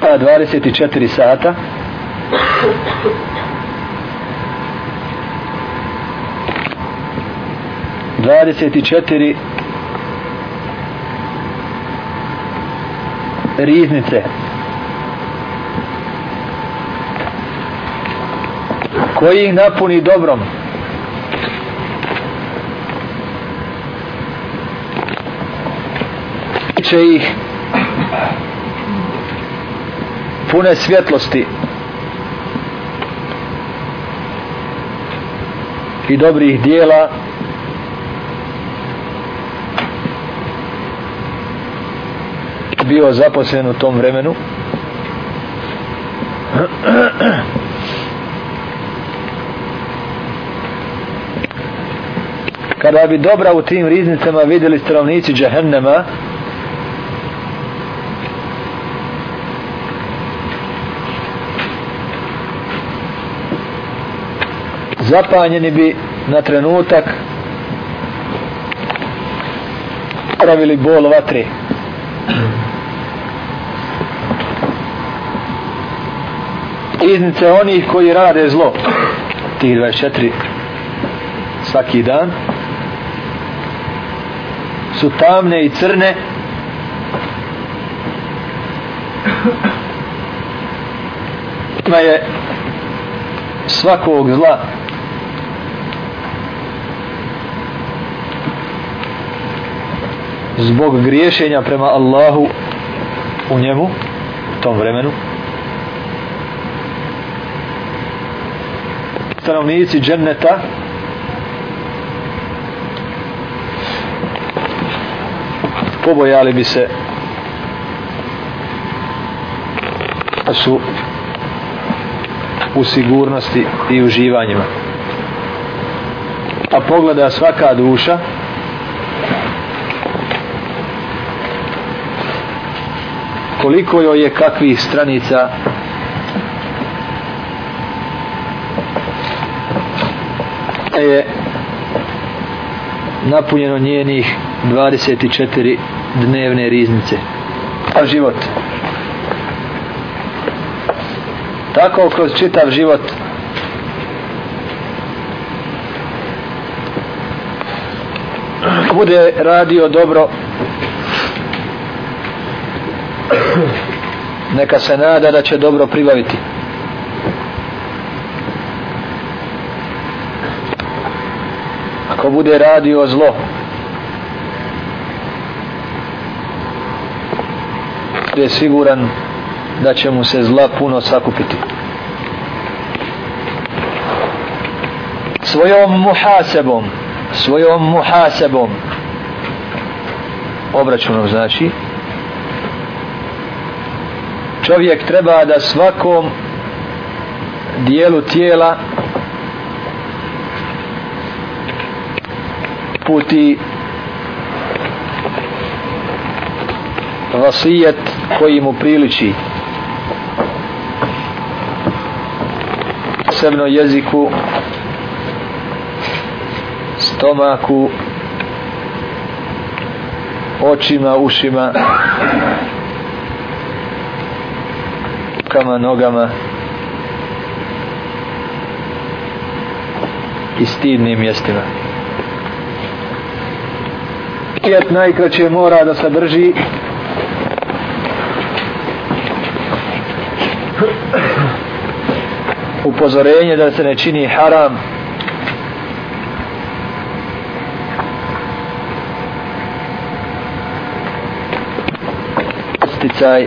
spava 24 sata ...24... ...riznice. Koji ih napuni dobrom. Iće ih pune svjetlosti i dobrih dijela bio zaposlen u tom vremenu kada bi dobra u tim riznicama vidjeli stanovnici džahennema zapanjeni bi na trenutak pravili bol vatre iznice onih koji rade zlo tih 24 svaki dan su tamne i crne ima je svakog zla zbog griješenja prema Allahu u njemu u tom vremenu stanovnici dženneta pobojali bi se da su u sigurnosti i uživanjima a pogleda svaka duša koliko joj je kakvih stranica je napunjeno njenih 24 dnevne riznice a život tako kroz čitav život bude radio dobro neka se nada da će dobro pribaviti ako bude radio zlo je siguran da će mu se zla puno sakupiti svojom muhasebom svojom muhasebom obračunom znači čovjek treba da svakom dijelu tijela puti vasijet koji mu priliči posebno jeziku stomaku očima, ušima rukama, nogama i stidnim mjestima. Kjet najkraće mora da se drži upozorenje da se ne čini haram sticaj